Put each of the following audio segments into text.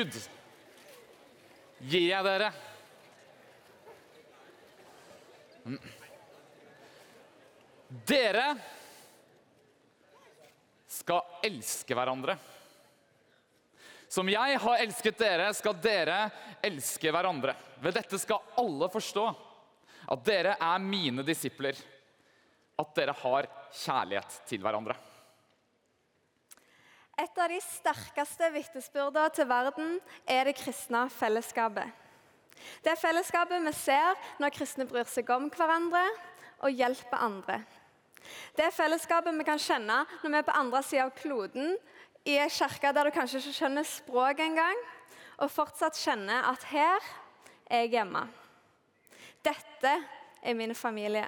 bud gir jeg dere. Mm. Dere skal elske hverandre. Som jeg har elsket dere, skal dere elske hverandre. Ved dette skal alle forstå at dere er mine disipler. At dere har kjærlighet til hverandre. Et av de sterkeste vitnesbyrdene til verden er det kristne fellesskapet. Det er fellesskapet vi ser når kristne bryr seg om hverandre og hjelper andre. Det er fellesskapet vi kan kjenne når vi er på andre sida av kloden, i ei kirke der du kanskje ikke skjønner språket engang, og fortsatt kjenner at her er jeg hjemme. Dette er min familie.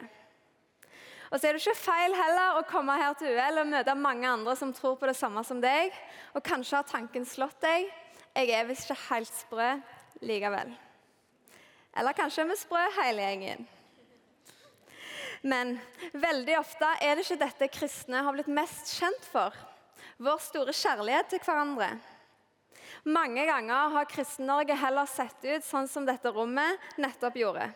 Og så er det ikke feil heller å komme her til UL og møte mange andre som tror på det samme som deg, og kanskje har tanken slått deg jeg er visst ikke helt sprø likevel. Eller kanskje er vi sprø hele gjengen. Men veldig ofte er det ikke dette kristne har blitt mest kjent for. Vår store kjærlighet til hverandre. Mange ganger har Kristen-Norge heller sett ut sånn som dette rommet nettopp gjorde.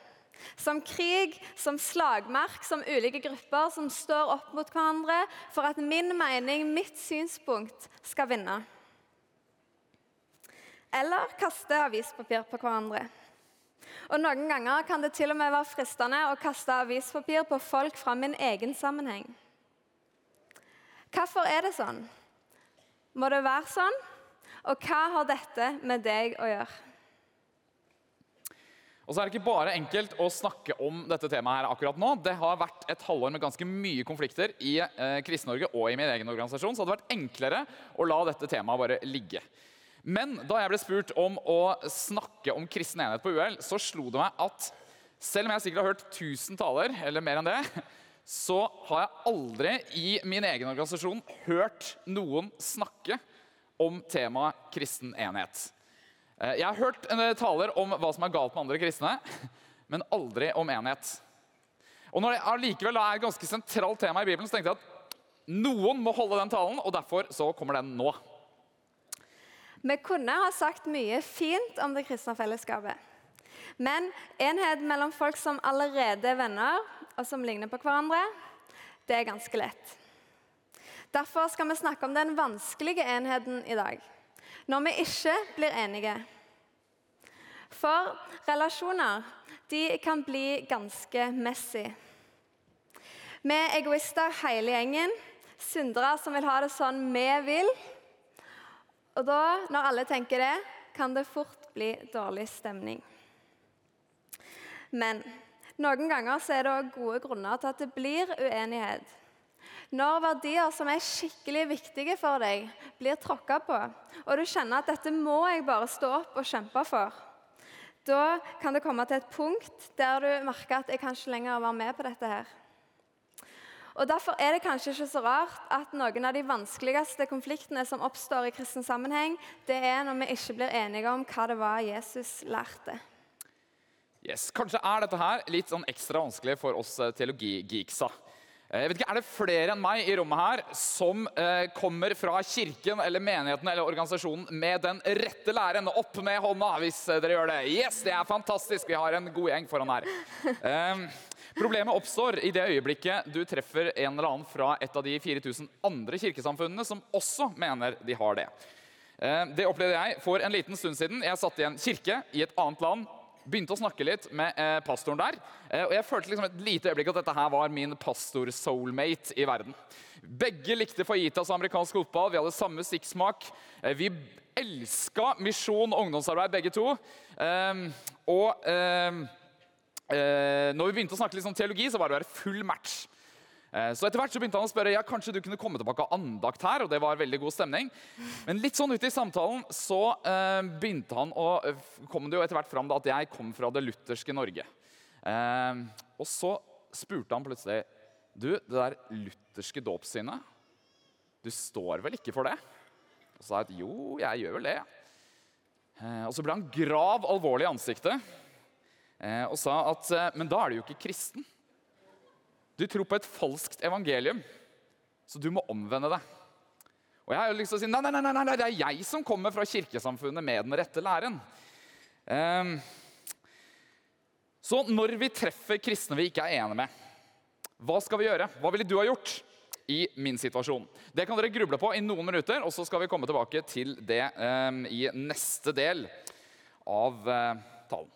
Som krig, som slagmark, som ulike grupper som står opp mot hverandre for at min mening, mitt synspunkt, skal vinne. Eller kaste avispapir på hverandre. Og Noen ganger kan det til og med være fristende å kaste avispapir på folk fra min egen sammenheng. Hvorfor er det sånn? Må det være sånn? Og hva har dette med deg å gjøre? Og så er det ikke bare enkelt å snakke om dette temaet her akkurat nå. Det har vært et halvår med ganske mye konflikter i eh, Kristen-Norge og i min egen organisasjon, så det hadde vært enklere å la dette temaet bare ligge. Men da jeg ble spurt om å snakke om kristen enhet på UL, så slo det meg at selv om jeg sikkert har hørt 1000 taler, eller mer enn det, så har jeg aldri i min egen organisasjon hørt noen snakke om temaet kristen enhet. Eh, jeg har hørt en taler om hva som er galt med andre kristne, men aldri om enhet. Og når det allikevel er et ganske sentralt tema i Bibelen, så tenkte jeg at noen må holde den talen, og derfor så kommer den nå. Vi kunne ha sagt mye fint om det kristne fellesskapet. Men enhet mellom folk som allerede er venner, og som ligner på hverandre, det er ganske lett. Derfor skal vi snakke om den vanskelige enheten i dag. Når vi ikke blir enige. For relasjoner de kan bli ganske messy. Vi er egoister hele gjengen. Syndere som vil ha det sånn vi vil og da, når alle tenker det, kan det fort bli dårlig stemning. Men noen ganger er det gode grunner til at det blir uenighet. Når verdier som er skikkelig viktige for deg, blir tråkka på, og du kjenner at dette må jeg bare stå opp og kjempe for, da kan det komme til et punkt der du merker at jeg kan ikke lenger være med på dette her. Og Derfor er det kanskje ikke så rart at noen av de vanskeligste konfliktene som oppstår i kristen sammenheng, det er når vi ikke blir enige om hva det var Jesus lærte. Yes, Kanskje er dette her litt sånn ekstra vanskelig for oss eh, teologigeeksa. Eh, jeg vet ikke, Er det flere enn meg i rommet her som eh, kommer fra kirken eller menigheten eller organisasjonen med den rette læren? Opp med hånda hvis eh, dere gjør det. Yes, det er fantastisk! Vi har en god gjeng foran her. Eh, Problemet oppstår i det øyeblikket du treffer en eller annen fra et av de 4000 andre kirkesamfunnene som også mener de har det. Eh, det opplevde jeg for en liten stund siden. Jeg satt i en kirke i et annet land. Begynte å snakke litt med eh, pastoren der. Eh, og jeg følte liksom et lite øyeblikk at dette her var min pastor-soulmate i verden. Begge likte fajitas og amerikansk fotball. Vi hadde samme musikksmak. Vi elska misjon og ungdomsarbeid, begge to. Og eh, når vi begynte å snakke litt om teologi, så var det full match. Eh, så etter hvert så begynte han å spørre ja, kanskje du kunne komme tilbake og andakt her. og det var veldig god stemning. Men litt sånn ute i samtalen så eh, begynte han å, kom det jo etter hvert fram da, at jeg kom fra det lutherske Norge. Eh, og så spurte han plutselig du, det der lutherske dåpssynet, du står vel ikke for det? Og så sa jeg at jo, jeg gjør vel det. Eh, og så ble han grav alvorlig i ansiktet. Eh, og sa at eh, men da er du jo ikke kristen. Du tror på et falskt evangelium, så du må omvende deg. Og jeg har jo lyst til å si nei, nei, nei, nei, det er jeg som kommer fra kirkesamfunnet med den rette læren. Um, så når vi treffer kristne vi ikke er enige med, hva skal vi gjøre? Hva ville du ha gjort i min situasjon? Det kan dere gruble på i noen minutter, og så skal vi komme tilbake til det um, i neste del av uh, talen.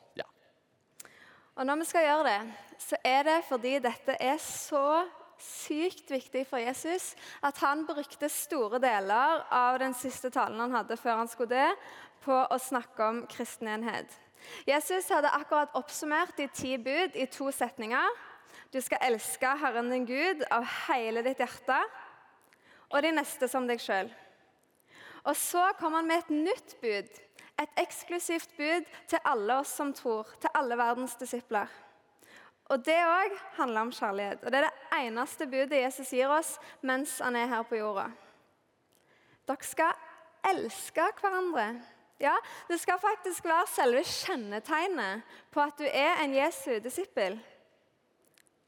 Og når vi skal gjøre det, så er det fordi dette er så sykt viktig for Jesus at han brukte store deler av den siste talen han hadde før han skulle dø, på å snakke om kristen enhet. Jesus hadde akkurat oppsummert de ti bud i to setninger. Du skal elske Herren din Gud av hele ditt hjerte, og de neste som deg sjøl. Og så kom han med et nytt bud, et eksklusivt bud til alle oss som tror, til alle verdens disipler. Og Det òg handler om kjærlighet. Og Det er det eneste budet Jesus gir oss mens han er her på jorda. Dere skal elske hverandre. Ja, Det skal faktisk være selve kjennetegnet på at du er en Jesu disippel.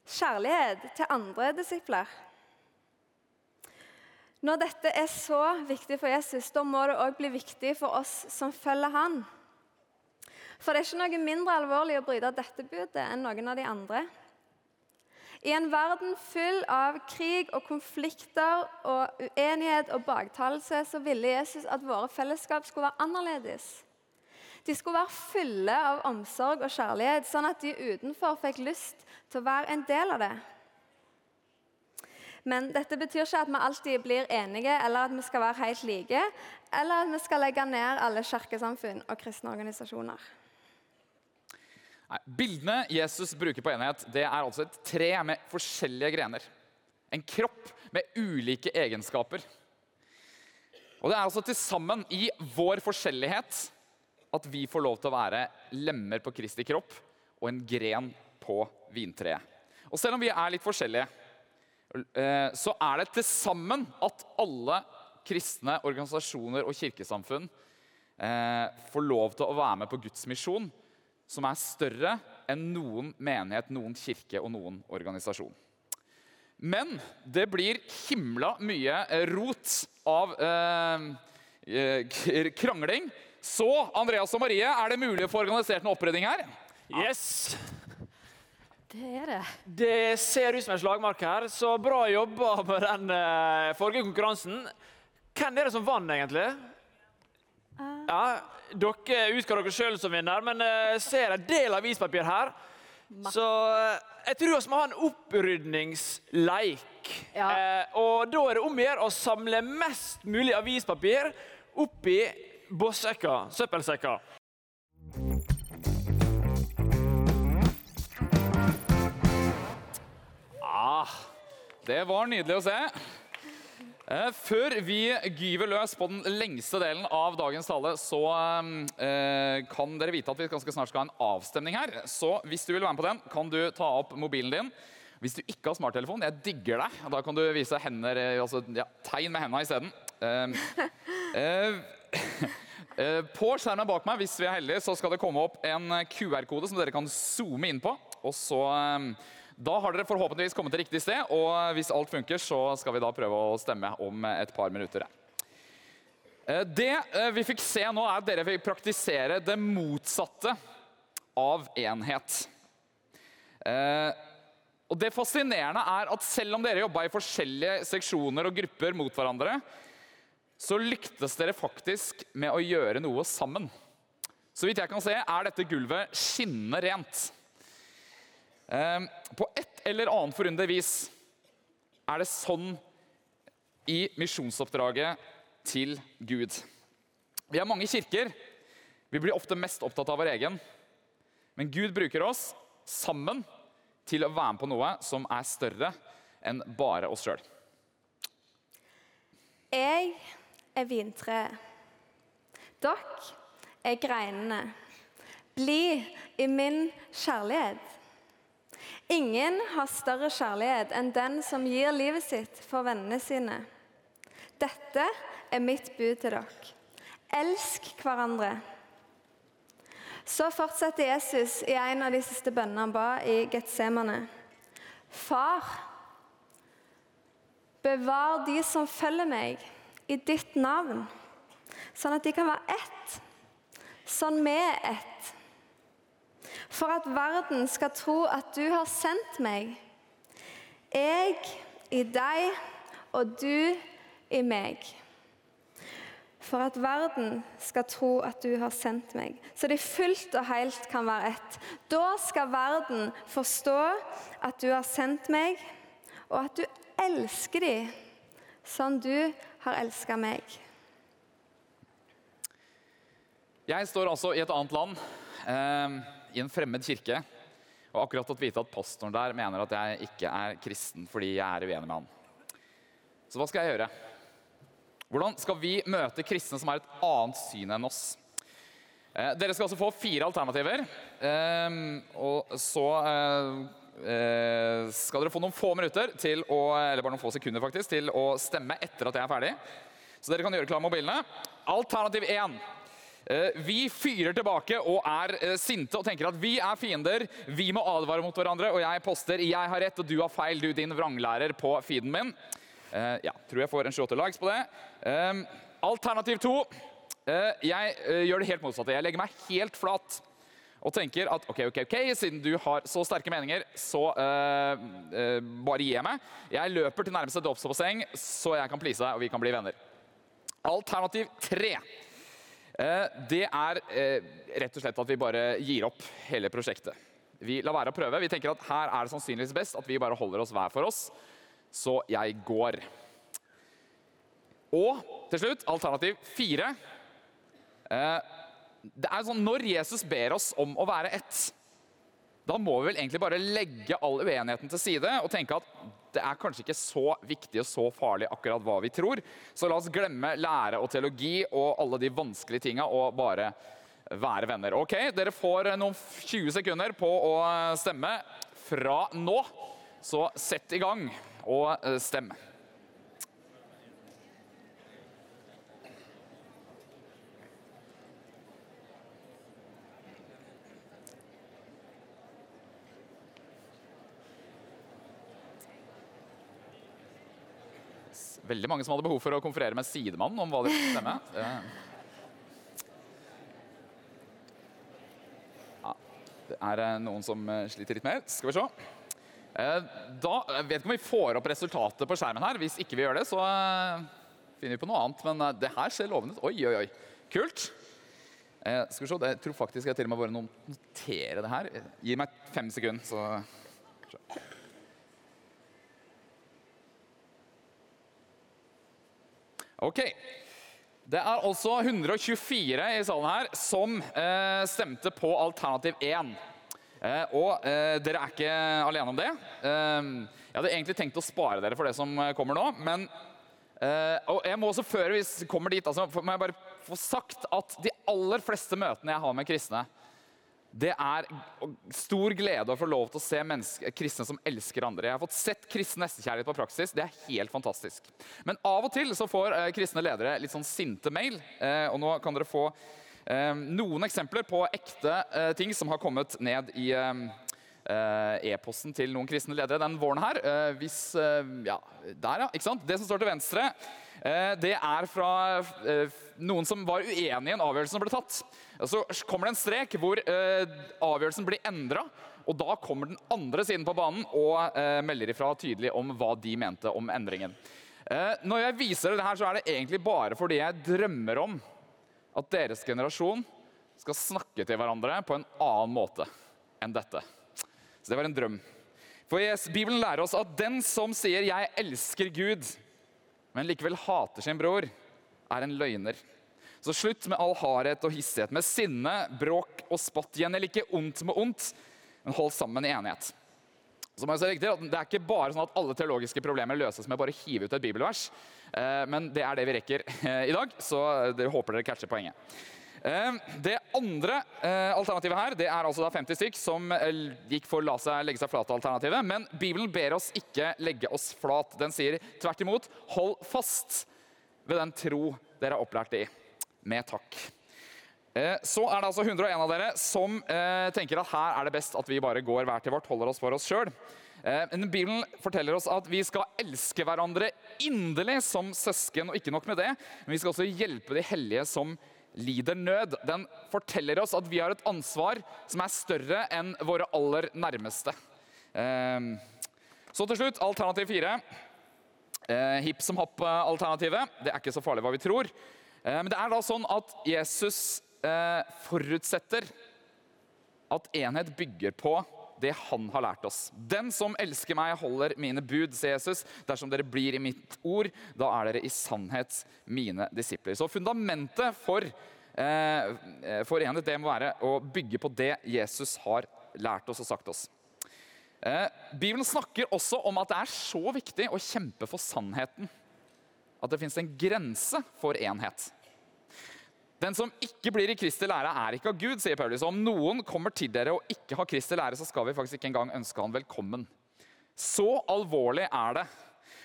Kjærlighet til andre disipler. Når dette er så viktig for Jesus, da må det òg bli viktig for oss som følger han. For det er ikke noe mindre alvorlig å bryte dette budet enn noen av de andre. I en verden full av krig og konflikter og uenighet og baktalelse så ville Jesus at våre fellesskap skulle være annerledes. De skulle være fulle av omsorg og kjærlighet, sånn at de utenfor fikk lyst til å være en del av det. Men dette betyr ikke at vi alltid blir enige, eller at vi skal være helt like, eller at vi skal legge ned alle kirkesamfunn og kristne organisasjoner. Nei, bildene Jesus bruker på enhet, det er altså et tre med forskjellige grener. En kropp med ulike egenskaper. Og det er altså til sammen i vår forskjellighet at vi får lov til å være lemmer på Kristi kropp og en gren på vintreet. Og selv om vi er litt forskjellige, så er det til sammen at alle kristne organisasjoner og kirkesamfunn eh, får lov til å være med på Guds misjon som er større enn noen menighet, noen kirke og noen organisasjon. Men det blir himla mye rot av eh, eh krangling. Så Andreas og Marie, er det mulig å få organisert en opprydding her? Yes. Det er det. Det ser ut som en slagmark her, så bra jobba med den uh, forrige konkurransen. Hvem er det som vant, egentlig? Uh. Ja, dere utga dere sjøl som vinner, men uh, ser en del avispapir her. Så uh, jeg tror vi må ha en opprydningsleik. Ja. Og da er det om å gjøre å samle mest mulig avispapir oppi bossekker, søppelsekker. Ah, det var nydelig å se. Eh, før vi gyver løs på den lengste delen av dagens tale, så eh, kan dere vite at vi ganske snart skal ha en avstemning her. Så hvis du vil være med på den, kan du ta opp mobilen din. Hvis du ikke har smarttelefon, jeg digger deg. Da kan du vise hender, eh, altså, ja, tegn med hendene isteden. Eh, eh, eh, på skjermen bak meg hvis vi er heldige, så skal det komme opp en QR-kode som dere kan zoome inn på. Og så da har dere forhåpentligvis kommet til riktig sted, og hvis alt funker, så skal vi da prøve å stemme om et par minutter. Eh, det eh, vi fikk se nå, er at dere fikk praktisere det motsatte av enhet. Eh, og Det fascinerende er at selv om dere jobba i forskjellige seksjoner og grupper mot hverandre, så lyktes dere faktisk med å gjøre noe sammen. Så vidt jeg kan se, er dette gulvet skinnende rent. Ehm, på et eller annet forunderlig vis er det sånn i misjonsoppdraget til Gud. Vi har mange kirker. Vi blir ofte mest opptatt av vår egen. Men Gud bruker oss sammen til å være med på noe som er større enn bare oss sjøl. Jeg er vintreet. Dere er greinene. Bli i min kjærlighet. Ingen har større kjærlighet enn den som gir livet sitt for vennene sine. Dette er mitt bud til dere. Elsk hverandre. Så fortsetter Jesus i en av de siste bønnene han ba i Getsemane. Far, bevar de som følger meg, i ditt navn, sånn at de kan være ett, sånn vi er ett. For at verden skal tro at du har sendt meg. Jeg i deg og du i meg. For at verden skal tro at du har sendt meg, så de fullt og helt kan være ett. Da skal verden forstå at du har sendt meg, og at du elsker dem sånn du har elska meg. Jeg står altså i et annet land, eh, i en fremmed kirke, og akkurat fått vite at pastoren der mener at jeg ikke er kristen fordi jeg er uenig med han. Så hva skal jeg gjøre? Hvordan skal vi møte kristne som har et annet syn enn oss? Eh, dere skal altså få fire alternativer. Eh, og så eh, eh, skal dere få noen få minutter til å, eller bare noen få sekunder faktisk, til å stemme etter at jeg er ferdig. Så dere kan gjøre klar mobilene. Alternativ 1. Eh, Vi fyrer tilbake og er eh, sinte og tenker at vi er fiender. Vi må advare mot hverandre, og jeg poster 'jeg har rett og du har feil', du din vranglærer, på feeden min. Eh, ja, tror jeg får en 28 likes på det. Eh, alternativ 2. Eh, jeg gjør det helt motsatte. Jeg legger meg helt flat og tenker at ok, ok, ok, siden du har så sterke meninger, så uh, uh, bare gi meg. Jeg løper til nærmeste dåpsbasseng, så jeg kan please deg, og vi kan bli venner. Alternativ 3. Eh, det er eh, rett og slett at vi bare gir opp hele prosjektet. Vi lar være å prøve. Vi tenker at her er det sannsynligvis best at vi bare holder oss hver for oss. Så jeg går. Og til slutt, alternativ fire. Eh, det er sånn, Når Jesus ber oss om å være ett, da må vi vel egentlig bare legge all uenigheten til side og tenke at det er kanskje ikke så viktig og så farlig akkurat hva vi tror. Så la oss glemme lære og teologi og alle de vanskelige tinga og bare være venner. Ok, Dere får noen 20 sekunder på å stemme fra nå. Så sett i gang og stemme. stem. Veldig mange som hadde behov for å konferere med sidemannen om hva de skulle stemme. Eh. Ja, det er eh, noen som eh, sliter litt mer. Skal vi se. Da jeg vet ikke om vi får opp resultatet på skjermen her. Hvis ikke vi gjør det, så finner vi på noe annet. Men det her ser lovende ut. Oi, oi, oi. Kult. Skal vi se. Jeg tror faktisk jeg til og med bare notere det her. Gi meg fem sekunder, så Ok. Det er altså 124 i salen her som eh, stemte på alternativ 1. Eh, og eh, dere er ikke alene om det. Eh, jeg hadde egentlig tenkt å spare dere for det som eh, kommer nå, men eh, Og jeg må også før vi kommer dit, altså, må jeg bare få sagt at de aller fleste møtene jeg har med kristne, det er stor glede å få lov til å se kristne som elsker andre. Jeg har fått sett kristen nestekjærlighet på praksis. Det er helt fantastisk. Men av og til så får eh, kristne ledere litt sånn sinte mail, eh, og nå kan dere få eh, noen eksempler på ekte eh, ting som har kommet ned i eh, eh, e-posten til noen kristne ledere den våren her. Hvis, ja, der ja, ikke sant? Det som står til venstre, det er fra noen som var uenig i en avgjørelse som ble tatt. Så kommer det en strek hvor eh, avgjørelsen blir endra, og da kommer den andre siden på banen og eh, melder ifra tydelig om hva de mente om endringen. Eh, når jeg viser dere her, så er det egentlig bare fordi jeg drømmer om at deres generasjon skal snakke til hverandre på en annen måte enn dette. Så det var en drøm. For yes, Bibelen lærer oss at den som sier 'jeg elsker Gud', men likevel hater sin bror, er en løgner. Så slutt med all hardhet og hissighet, med sinne, bråk og spott. Gjengjeld ikke ondt med ondt, men hold sammen i enighet. Så må jeg si at Det er ikke bare sånn at alle teologiske problemer løses med bare å hive ut et bibelvers, eh, men det er det vi rekker eh, i dag, så dere håper dere catcher poenget. Eh, Det andre alternativet her, det er altså da 50 stykk som gikk for la seg legge seg flat-alternativet. Men Bibelen ber oss ikke legge oss flat. Den sier tvert imot hold fast ved den tro dere er opplært i. Med takk. Eh, Så er det altså 101 av dere som eh, tenker at her er det best at vi bare går hver til vårt, holder oss for oss sjøl. Eh, Bibelen forteller oss at vi skal elske hverandre inderlig som søsken. Og ikke nok med det, men vi skal også hjelpe de hellige som lider nød. Den forteller oss at vi har et ansvar som er større enn våre aller nærmeste. Så til slutt, alternativ fire. Hipp som happ-alternativet. Det er ikke så farlig hva vi tror. Eh, men det er da sånn at Jesus eh, forutsetter at enhet bygger på det han har lært oss. Den som elsker meg, holder mine bud, sier Jesus. Dersom dere blir i mitt ord, da er dere i sannhet mine disipler. Så fundamentet for, eh, for enhet det må være å bygge på det Jesus har lært oss og sagt oss. Eh, Bibelen snakker også om at det er så viktig å kjempe for sannheten. At det fins en grense for enhet. Den som ikke blir i Kristi lære, er ikke av Gud, sier Paulus. Om noen kommer til dere og ikke har Kristi lære, så skal vi faktisk ikke engang ønske han velkommen. Så alvorlig er det.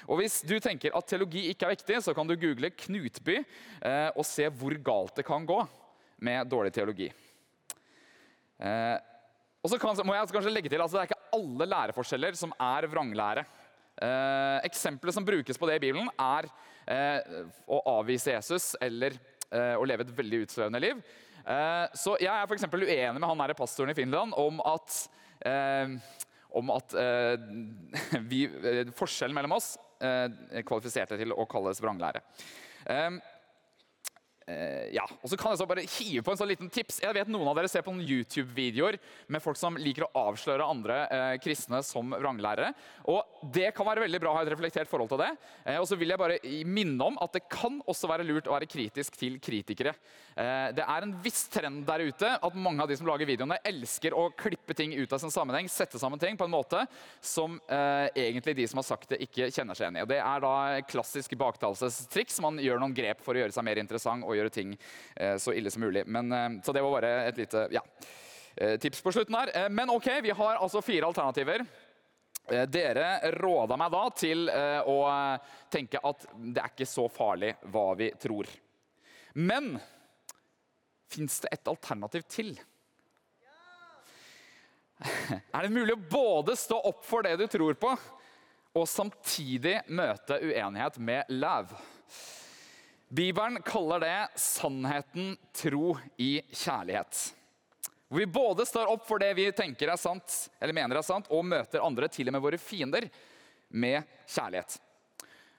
Og Hvis du tenker at teologi ikke er viktig, så kan du google Knutby eh, og se hvor galt det kan gå med dårlig teologi. Eh, og så kan, må jeg kanskje legge til, altså Det er ikke alle læreforskjeller som er vranglære. Eh, eksempelet som brukes på det i Bibelen, er eh, å avvise Jesus eller eh, å leve et veldig utsløvende liv. Eh, så jeg er for uenig med han der pastoren i Finland om at, eh, om at eh, vi, forskjellen mellom oss kvalifiserte til å kalles vranglære. Uh, ja, og så kan jeg så bare hive på en sånn liten tips. Jeg vet Noen av dere ser på noen YouTube-videoer med folk som liker å avsløre andre uh, kristne som vranglærere. Og Det kan være veldig bra å ha et reflektert forhold til det. Uh, og så vil jeg bare minne om at det kan også være lurt å være kritisk til kritikere. det er en viss trend der ute at mange av de som lager videoene, elsker å klippe ting ut av sin sammenheng, sette sammen ting på en måte som egentlig de som har sagt det, ikke kjenner seg igjen i. Det er da klassisk baktalelsestriks. Man gjør noen grep for å gjøre seg mer interessant. og gjøre ting eh, så ille som mulig. Men, eh, så det var bare et lite ja, eh, tips på slutten her. Men ok, vi har altså fire alternativer. Dere råda meg da til å tenke at det er ikke så farlig hva vi tror. Men fins det et alternativ til? Er det mulig å både stå opp for det du tror på, og samtidig møte uenighet med lav? Bibelen kaller det 'sannheten, tro i kjærlighet'. Hvor vi både står opp for det vi tenker er sant, eller mener er sant, og møter andre, til og med våre fiender, med kjærlighet.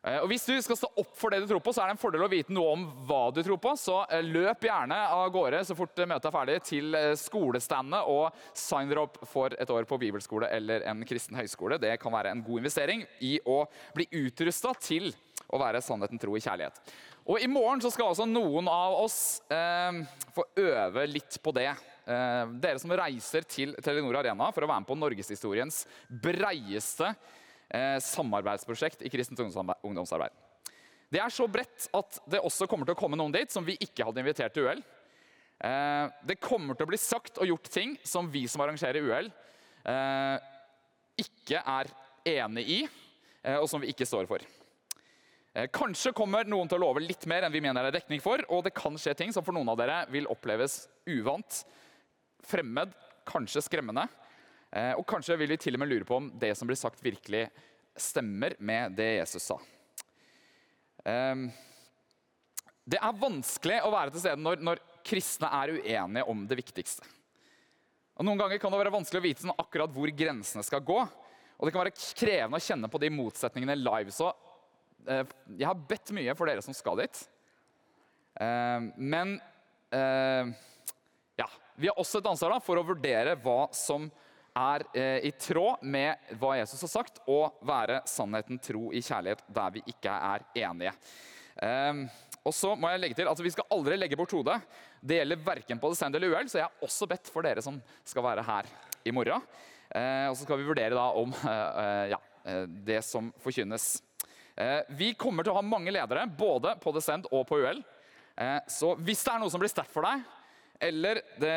Eh, og Hvis du skal stå opp for det du tror på, så er det en fordel å vite noe om hva du tror på. Så eh, løp gjerne av gårde så fort møtet er ferdig til eh, skolestandet og sign dere opp for et år på bibelskole eller en kristen høyskole. Det kan være en god investering i å bli utrusta til å være sannheten, tro i kjærlighet. Og I morgen så skal altså noen av oss eh, få øve litt på det. Eh, dere som reiser til Telenor Arena for å være med på norgeshistoriens breieste eh, samarbeidsprosjekt i kristent ungdomsarbeid. Det er så bredt at det også kommer til å komme noen dit som vi ikke hadde invitert til UL. Eh, det kommer til å bli sagt og gjort ting som vi som arrangerer UL, eh, ikke er enig i, eh, og som vi ikke står for. Eh, kanskje kommer noen til å love litt mer enn vi mener det er dekning for, og det kan skje ting som for noen av dere vil oppleves uvant, fremmed, kanskje skremmende. Eh, og kanskje vil vi til og med lure på om det som blir sagt, virkelig stemmer med det Jesus sa. Ehm, det er vanskelig å være til stede når, når kristne er uenige om det viktigste. Og Noen ganger kan det være vanskelig å vite sånn akkurat hvor grensene skal gå. Og det kan være krevende å kjenne på de motsetningene live. Så jeg har bedt mye for dere som skal dit. Eh, men eh, ja, vi har også et ansvar for å vurdere hva som er i tråd med hva Jesus har sagt, og være sannheten tro i kjærlighet der vi ikke er enige. Og så må jeg legge til at Vi skal aldri legge bort hodet. Det gjelder verken på Descend eller UL, så jeg har også bedt for dere som skal være her i morgen. Og så skal vi vurdere da om ja, det som forkynnes. Eh, vi kommer til å ha mange ledere, både på Descent og på UL. Eh, så hvis det er noe som blir sterkt for deg, eller det,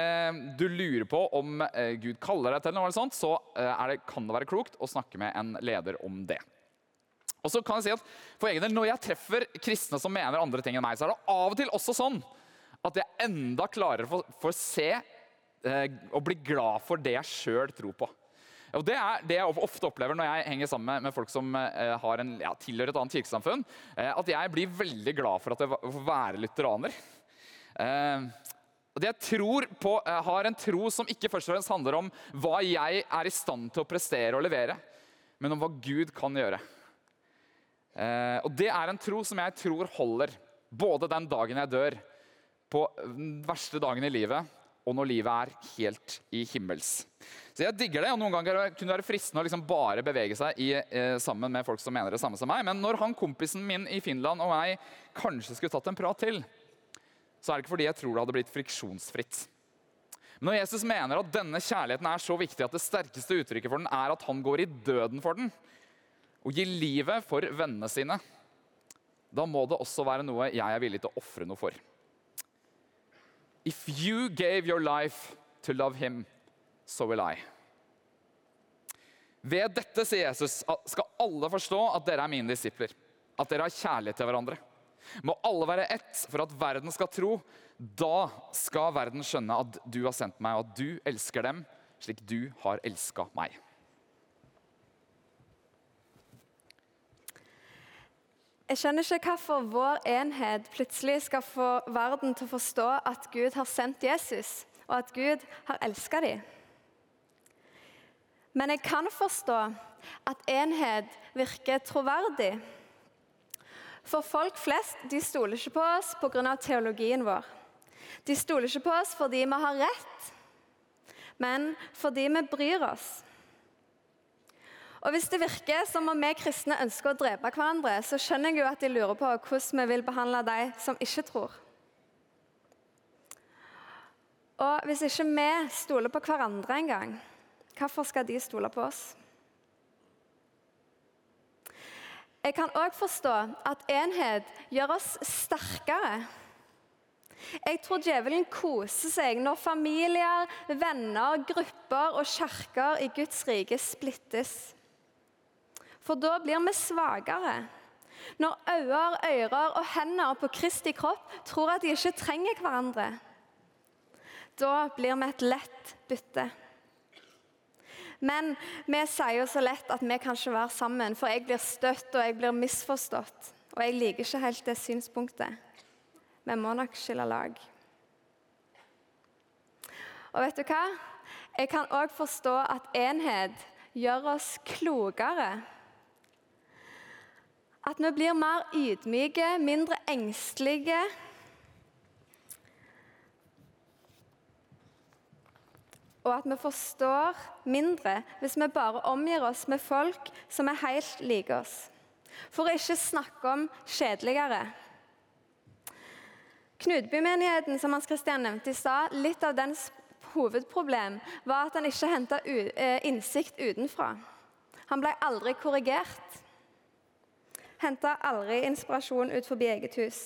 du lurer på om eh, Gud kaller deg til noe, eller sånt, så det, kan det være klokt å snakke med en leder om det. Og så kan jeg si at for egen del, Når jeg treffer kristne som mener andre ting enn meg, så er det av og til også sånn at jeg enda klarere får, får se og bli glad for det jeg sjøl tror på. Og Det er det jeg ofte opplever når jeg henger sammen med, folk som eh, har en, ja, tilhører et annet kirkesamfunn. Eh, at jeg blir veldig glad for at jeg får være lutheraner. Eh, jeg tror på, har en tro som ikke først og fremst handler om hva jeg er i stand til å prestere og levere, men om hva Gud kan gjøre. Eh, og det er en tro som jeg tror holder både den dagen jeg dør, på den verste dagen i livet, og når livet er helt i himmels. Så jeg digger det, og Noen ganger kunne det være fristende å liksom bare bevege seg i, eh, sammen med folk som mener det samme som meg. Men når han kompisen min i Finland og meg kanskje skulle tatt en prat til, så er det ikke fordi jeg tror det hadde blitt friksjonsfritt. Men når Jesus mener at denne kjærligheten er så viktig at det sterkeste uttrykket for den er at han går i døden for den, og gir livet for vennene sine, da må det også være noe jeg er villig til å ofre noe for. If you gave your life to love him, so will I. Ved dette, sier Jesus, skal alle forstå at dere er mine disipler. At dere har kjærlighet til hverandre. Må alle være ett for at verden skal tro. Da skal verden skjønne at du har sendt meg, og at du elsker dem slik du har elska meg. Jeg skjønner ikke hvorfor vår enhet plutselig skal få verden til å forstå at Gud har sendt Jesus, og at Gud har elska dem. Men jeg kan forstå at enhet virker troverdig. For folk flest de stoler ikke på oss pga. teologien vår. De stoler ikke på oss fordi vi har rett, men fordi vi bryr oss. Og Hvis det virker som om vi kristne ønsker å drepe hverandre, så skjønner jeg jo at de lurer på hvordan vi vil behandle de som ikke tror. Og hvis ikke vi stoler på hverandre engang, hvorfor skal de stole på oss? Jeg kan òg forstå at enhet gjør oss sterkere. Jeg tror djevelen koser seg når familier, venner, grupper og kirker i Guds rike splittes. For da blir vi svakere. Når øyne, ører og hender på Kristi kropp tror at de ikke trenger hverandre, da blir vi et lett bytte. Men vi sier jo så lett at vi kan ikke være sammen, for jeg blir støtt og jeg blir misforstått. Og jeg liker ikke helt det synspunktet. Vi må nok skille lag. Og vet du hva? Jeg kan òg forstå at enhet gjør oss klokere at vi blir mer ydmyke, mindre engstelige. Og at vi forstår mindre hvis vi bare omgir oss med folk som er helt like oss. For å ikke snakke om kjedeligere. Knutbymenigheten som Hans Christian nevnte i stad, litt av dens hovedproblem var at han ikke henta eh, innsikt utenfra. Han ble aldri korrigert henta aldri inspirasjon ut forbi eget hus.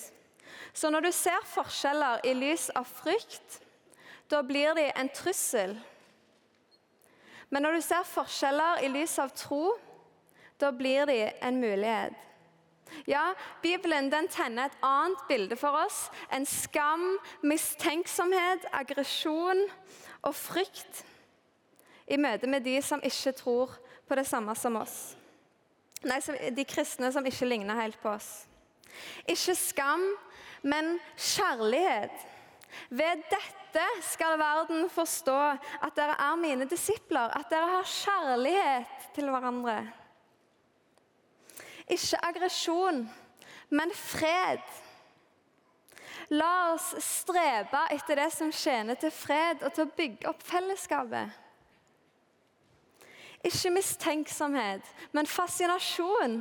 Så når du ser forskjeller i lys av frykt, da blir de en trussel. Men når du ser forskjeller i lys av tro, da blir de en mulighet. Ja, Bibelen den tenner et annet bilde for oss. enn skam, mistenksomhet, aggresjon og frykt i møte med de som ikke tror på det samme som oss. Nei, de kristne som ikke ligner helt på oss. Ikke skam, men kjærlighet. Ved dette skal verden forstå at dere er mine disipler, at dere har kjærlighet til hverandre. Ikke aggresjon, men fred. La oss strebe etter det som tjener til fred og til å bygge opp fellesskapet. Ikke mistenksomhet, men fascinasjon.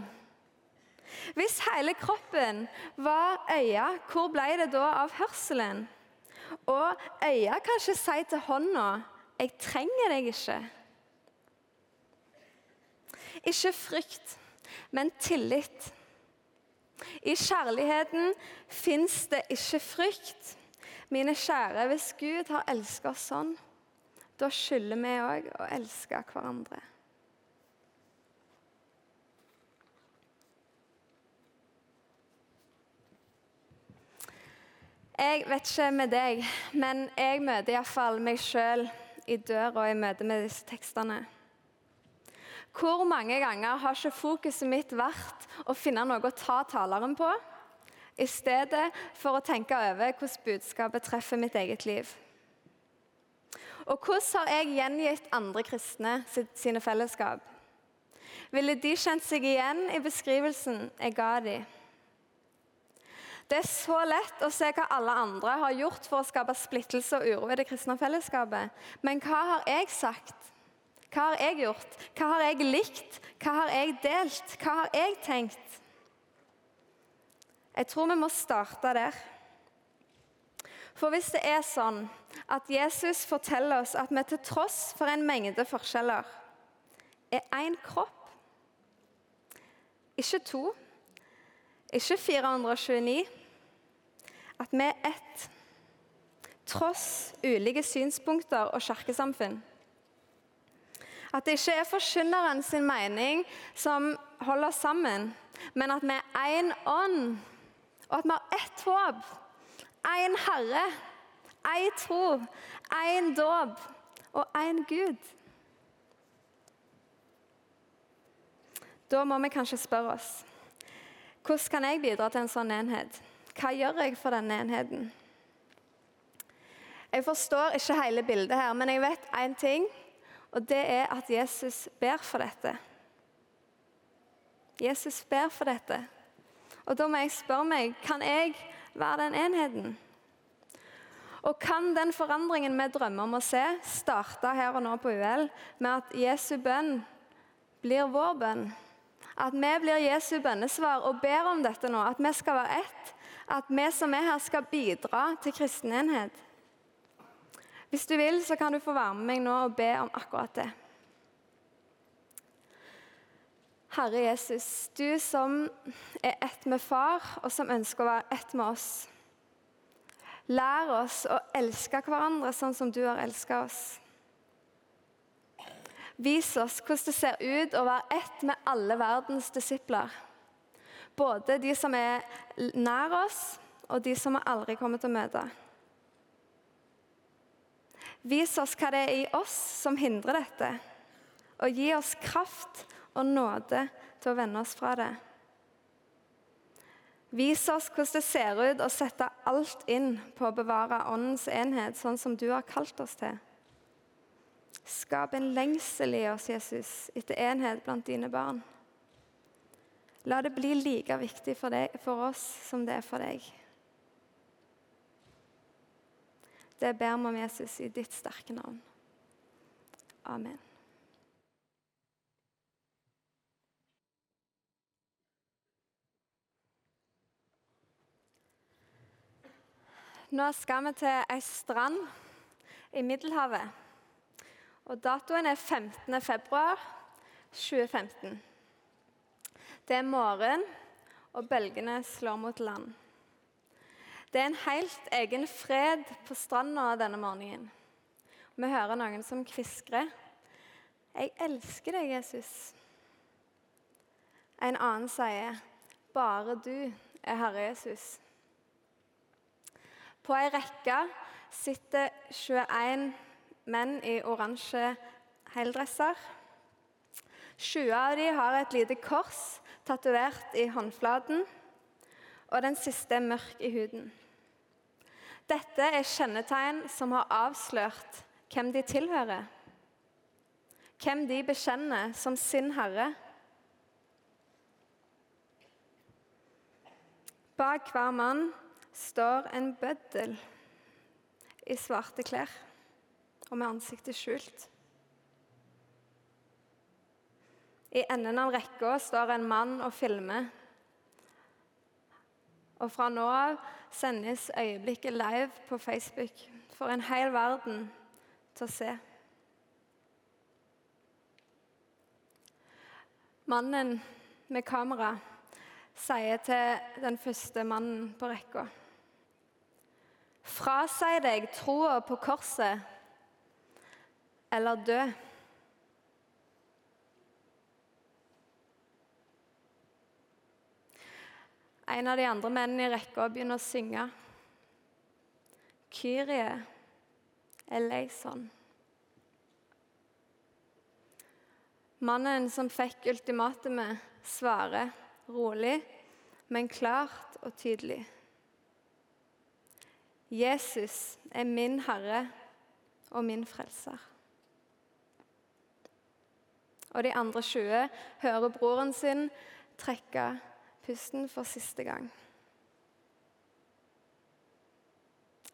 Hvis hele kroppen var øya, hvor ble det da av hørselen? Og øya kan ikke si til hånda 'Jeg trenger deg ikke'. Ikke frykt, men tillit. I kjærligheten fins det ikke frykt. Mine kjære, hvis Gud har elsket oss sånn, da skylder vi òg å elske hverandre. Jeg vet ikke med deg, men jeg møter iallfall meg sjøl i døra i møte med disse tekstene. Hvor mange ganger har ikke fokuset mitt vært å finne noe å ta taleren på, i stedet for å tenke over hvordan budskapet treffer mitt eget liv? Og hvordan har jeg gjengitt andre kristne sine fellesskap? Ville de kjent seg igjen i beskrivelsen jeg ga dem? Det er så lett å se hva alle andre har gjort for å skape splittelse og uro i det kristne fellesskapet. Men hva har jeg sagt? Hva har jeg gjort? Hva har jeg likt? Hva har jeg delt? Hva har jeg tenkt? Jeg tror vi må starte der. For hvis det er sånn at Jesus forteller oss at vi til tross for en mengde forskjeller er én kropp Ikke to, ikke 429. At vi er ett, tross ulike synspunkter og kirkesamfunn. At det ikke er forkynneren sin mening som holder oss sammen, men at vi er én ånd, og at vi har ett håp, én Herre, én tro, én dåp og én Gud. Da må vi kanskje spørre oss hvordan kan jeg bidra til en sånn enhet? Hva gjør jeg for denne enheten? Jeg forstår ikke hele bildet her, men jeg vet én ting, og det er at Jesus ber for dette. Jesus ber for dette. Og da må jeg spørre meg kan jeg være den enheten. Og kan den forandringen vi drømmer om å se, starte her og nå på UL med at Jesu bønn blir vår bønn? At vi blir Jesu bønnesvar og ber om dette nå, at vi skal være ett. At vi som er her, skal bidra til kristen enhet. Hvis du vil, så kan du få være med meg nå og be om akkurat det. Herre Jesus, du som er ett med far, og som ønsker å være ett med oss. Lær oss å elske hverandre sånn som du har elsket oss. Vis oss hvordan det ser ut å være ett med alle verdens disipler. Både de som er nær oss, og de som vi aldri kommer til å møte. Vis oss hva det er i oss som hindrer dette, og gi oss kraft og nåde til å vende oss fra det. Vis oss hvordan det ser ut å sette alt inn på å bevare åndens enhet, sånn som du har kalt oss til. Skap en lengsel i oss, Jesus, etter enhet blant dine barn. La det bli like viktig for, deg, for oss som det er for deg. Det ber vi om, Jesus, i ditt sterke navn. Amen. Nå skal vi til ei strand i Middelhavet. Og datoen er 15. februar 2015. Det er morgen, og bølgene slår mot land. Det er en helt egen fred på stranda denne morgenen. Vi hører noen som kviskrer. 'Jeg elsker deg, Jesus'. En annen sier, 'Bare du er Herre Jesus'. På ei rekke sitter 21 menn i oransje heldresser. 20 av dem har et lite kors tatovert i håndflaten, og den siste er mørk i huden. Dette er kjennetegn som har avslørt hvem de tilhører. Hvem de bekjenner som sin herre. Bak hver mann står en bøddel i svarte klær og med ansiktet skjult. I enden av rekka står en mann og filmer. Og fra nå av sendes øyeblikket live på Facebook for en hel verden til å se. Mannen med kamera sier til den første mannen på rekka Frasi deg troa på korset eller dø. En av de andre mennene i rekka begynner å synge. Kyrie eleison. Mannen som fikk ultimatumet, svarer rolig, men klart og tydelig. Jesus er min Herre og min frelser. Og de andre 20 hører broren sin trekke pusten for siste gang.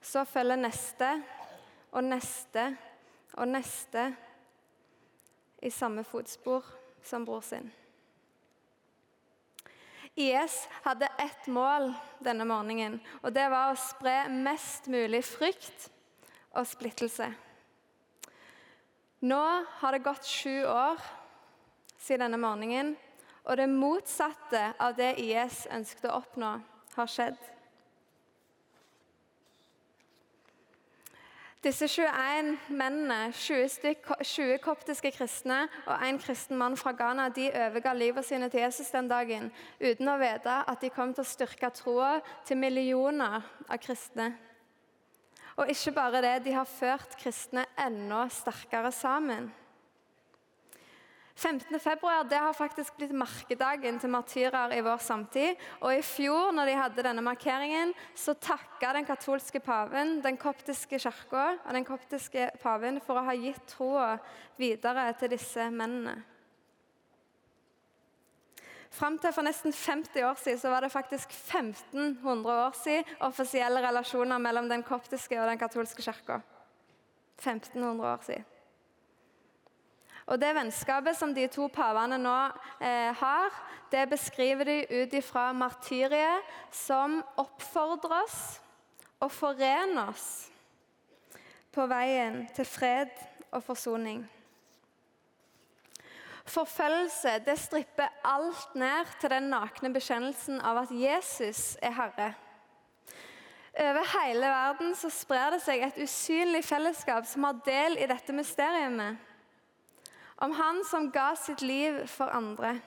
Så følger neste og neste og neste i samme fotspor som bror sin. IS hadde ett mål denne morgenen, og det var å spre mest mulig frykt og splittelse. Nå har det gått sju år siden denne morgenen, og det motsatte av det IS ønsket å oppnå, har skjedd. Disse 21 mennene, 20, styk, 20 koptiske kristne og en kristen mann fra Ghana, de overga livet sine til Jesus den dagen uten å vite at de kom til å styrke troa til millioner av kristne. Og ikke bare det, de har ført kristne enda sterkere sammen. 15. februar det har faktisk blitt merkedagen til martyrer i vår samtid. Og I fjor når de hadde denne markeringen, så takka den katolske paven den koptiske kirka og den koptiske paven for å ha gitt troa videre til disse mennene. Fram til for nesten 50 år siden så var det faktisk 1500 år siden offisielle relasjoner mellom den koptiske og den katolske kirka. 1500 år siden. Og Det vennskapet som de to pavene nå eh, har, det beskriver de ut ifra martyriet som oppfordrer oss og forener oss på veien til fred og forsoning. Forfølgelse det stripper alt ned til den nakne bekjennelsen av at Jesus er Herre. Over hele verden så sprer det seg et usynlig fellesskap som har del i dette mysteriet om han som ga sitt liv for andre.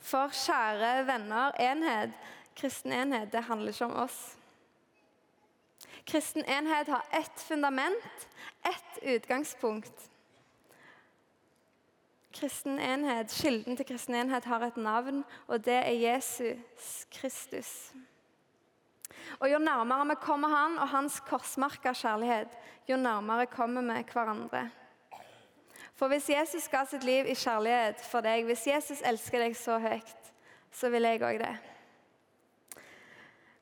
For kjære venner, enhet, kristen enhet, det handler ikke om oss. Kristen enhet har ett fundament, ett utgangspunkt. Kristen enhet, Kilden til kristen enhet har et navn, og det er Jesus Kristus. Og Jo nærmere vi kommer han og hans korsmerka kjærlighet, jo nærmere kommer vi hverandre. For hvis Jesus ga sitt liv i kjærlighet for deg, hvis Jesus elsker deg så høyt, så vil jeg òg det.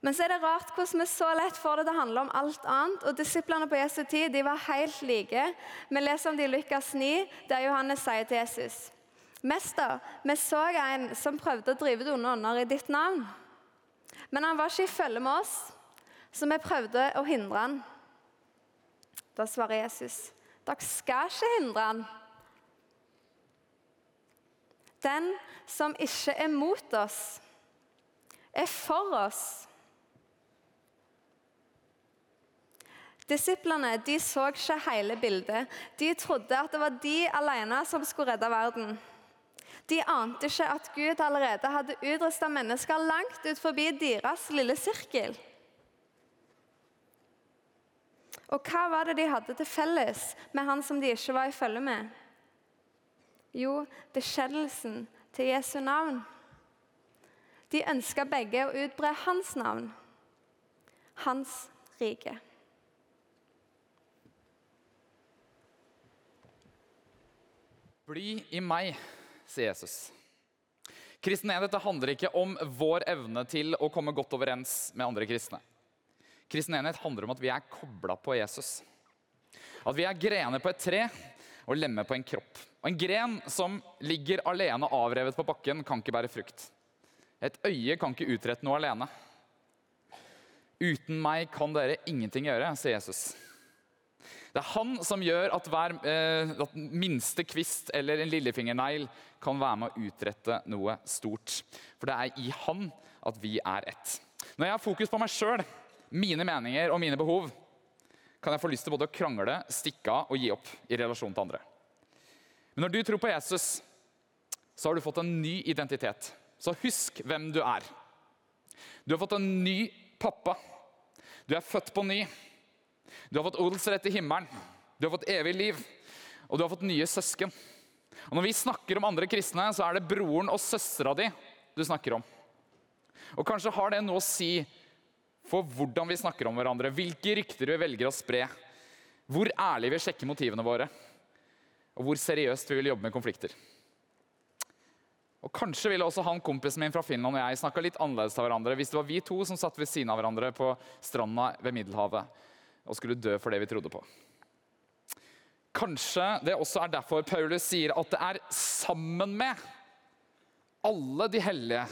Men så er det rart hvordan vi så lett får det til å handle om alt annet. Og Disiplene på Jesu tid de var helt like. Vi leser om de i Lukas 9, der Johannes sier til Jesus Mester, vi så en som prøvde å drive det onde ånder i ditt navn. Men han var ikke i følge med oss, så vi prøvde å hindre han. Da svarer Jesus, dere skal ikke hindre han. Den som ikke er mot oss, er for oss. Disiplene de så ikke hele bildet. De trodde at det var de alene som skulle redde verden. De ante ikke at Gud allerede hadde utrusta mennesker langt ut forbi deres lille sirkel. Og hva var det de hadde til felles med han som de ikke var i følge med? Jo, bekjennelsen til Jesu navn. De ønska begge å utbre hans navn, hans rike. Bli i meg, sier Jesus. Kristen enhet handler ikke om vår evne til å komme godt overens med andre kristne. Kristen enhet handler om at vi er kobla på Jesus. At vi er grener på et tre og lemmer på en kropp. Og En gren som ligger alene avrevet på bakken, kan ikke bære frukt. Et øye kan ikke utrette noe alene. Uten meg kan dere ingenting gjøre, sier Jesus. Det er han som gjør at hver eh, at minste kvist eller en lillefingernegl kan være med å utrette noe stort. For det er i han at vi er ett. Når jeg har fokus på meg sjøl, mine meninger og mine behov, kan jeg få lyst til både å krangle, stikke av og gi opp i relasjon til andre. Men når du tror på Jesus, så har du fått en ny identitet. Så husk hvem du er. Du har fått en ny pappa. Du er født på ny. Du har fått odelsrett i himmelen. Du har fått evig liv, og du har fått nye søsken. Og Når vi snakker om andre kristne, så er det broren og søstera di du snakker om. Og Kanskje har det noe å si for hvordan vi snakker om hverandre, hvilke rykter vi velger å spre, hvor ærlig vi sjekker motivene våre, og hvor seriøst vi vil jobbe med konflikter. Og Kanskje ville også han kompisen min fra Finland og jeg snakka litt annerledes til hverandre hvis det var vi to som satt ved siden av hverandre på stranda ved Middelhavet og skulle dø for det vi trodde på. Kanskje det også er derfor Paulus sier at det er sammen med alle de hellige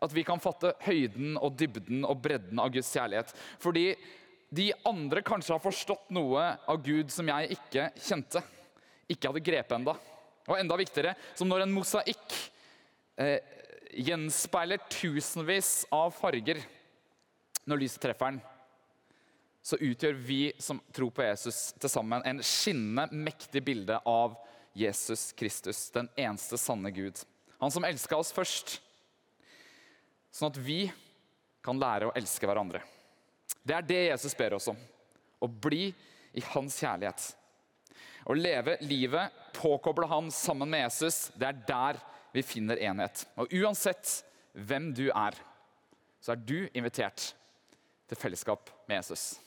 at vi kan fatte høyden og dybden og bredden av Guds kjærlighet. Fordi de andre kanskje har forstått noe av Gud som jeg ikke kjente. Ikke hadde grepet enda. Og enda viktigere, som når en mosaikk eh, gjenspeiler tusenvis av farger når lyset treffer den, så utgjør vi som tror på Jesus, til sammen en skinnende, mektig bilde av Jesus Kristus, den eneste sanne Gud. Han som elska oss først, sånn at vi kan lære å elske hverandre. Det er det Jesus ber oss om. Å bli i hans kjærlighet. Å leve livet, påkoble han sammen med Jesus, det er der vi finner enhet. Og uansett hvem du er, så er du invitert til fellesskap med Jesus.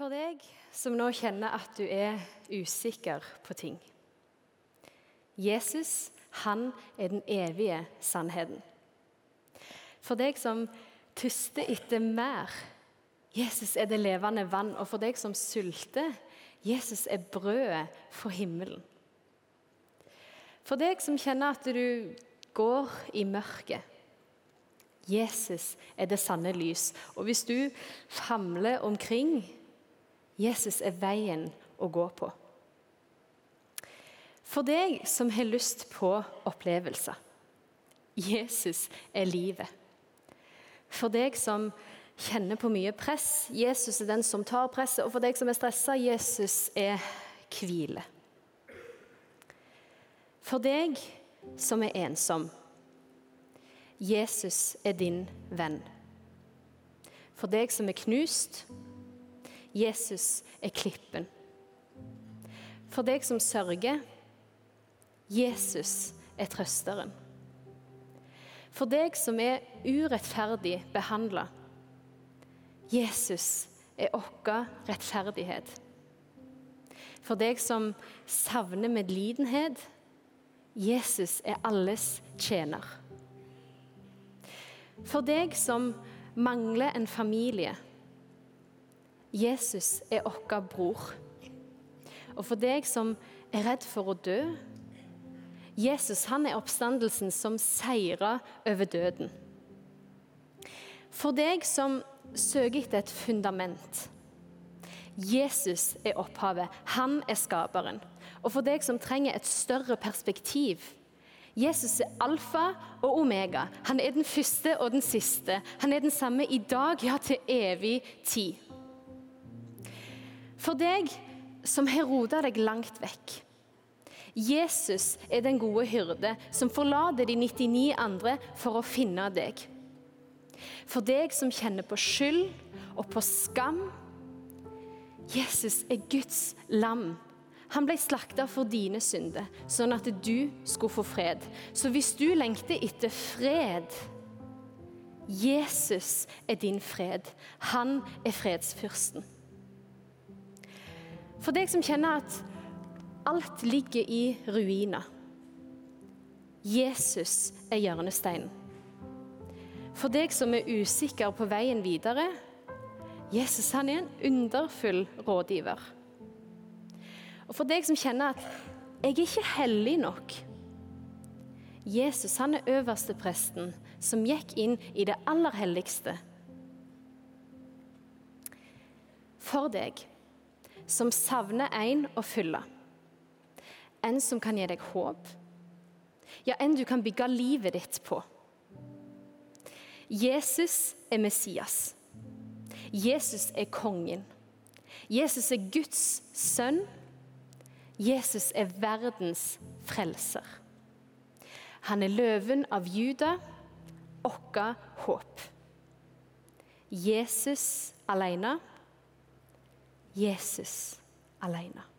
For deg som nå kjenner at du er usikker på ting. Jesus, han er den evige sannheten. For deg som tuster etter mer. Jesus er det levende vann. Og for deg som sulter. Jesus er brødet for himmelen. For deg som kjenner at du går i mørket. Jesus er det sanne lys. Og hvis du famler omkring Jesus er veien å gå på. For deg som har lyst på opplevelser Jesus er livet. For deg som kjenner på mye press Jesus er den som tar presset. Og for deg som er stressa Jesus er hvile. For deg som er ensom Jesus er din venn. For deg som er knust Jesus er klippen. For deg som sørger, Jesus er trøsteren. For deg som er urettferdig behandla, Jesus er vår rettferdighet. For deg som savner medlidenhet, Jesus er alles tjener. For deg som mangler en familie, Jesus er vår bror. Og for deg som er redd for å dø Jesus han er oppstandelsen som seirer over døden. For deg som søker etter et fundament Jesus er opphavet. Han er skaperen. Og for deg som trenger et større perspektiv Jesus er alfa og omega. Han er den første og den siste. Han er den samme i dag, ja, til evig tid. For deg som har rota deg langt vekk. Jesus er den gode hyrde som forlater de 99 andre for å finne deg. For deg som kjenner på skyld og på skam. Jesus er Guds lam. Han ble slakta for dine synder, sånn at du skulle få fred. Så hvis du lengter etter fred Jesus er din fred. Han er fredsfyrsten. For deg som kjenner at alt ligger i ruiner. Jesus er hjørnesteinen. For deg som er usikker på veien videre, Jesus han er en underfull rådgiver. Og for deg som kjenner at 'jeg er ikke hellig nok' Jesus han er øverstepresten som gikk inn i det aller helligste. For deg som savner en å fylle. En som kan gi deg håp. Ja, en du kan bygge livet ditt på. Jesus er Messias. Jesus er kongen. Jesus er Guds sønn. Jesus er verdens frelser. Han er løven av Juda, vårt håp. Jesus alene. Jesus alene.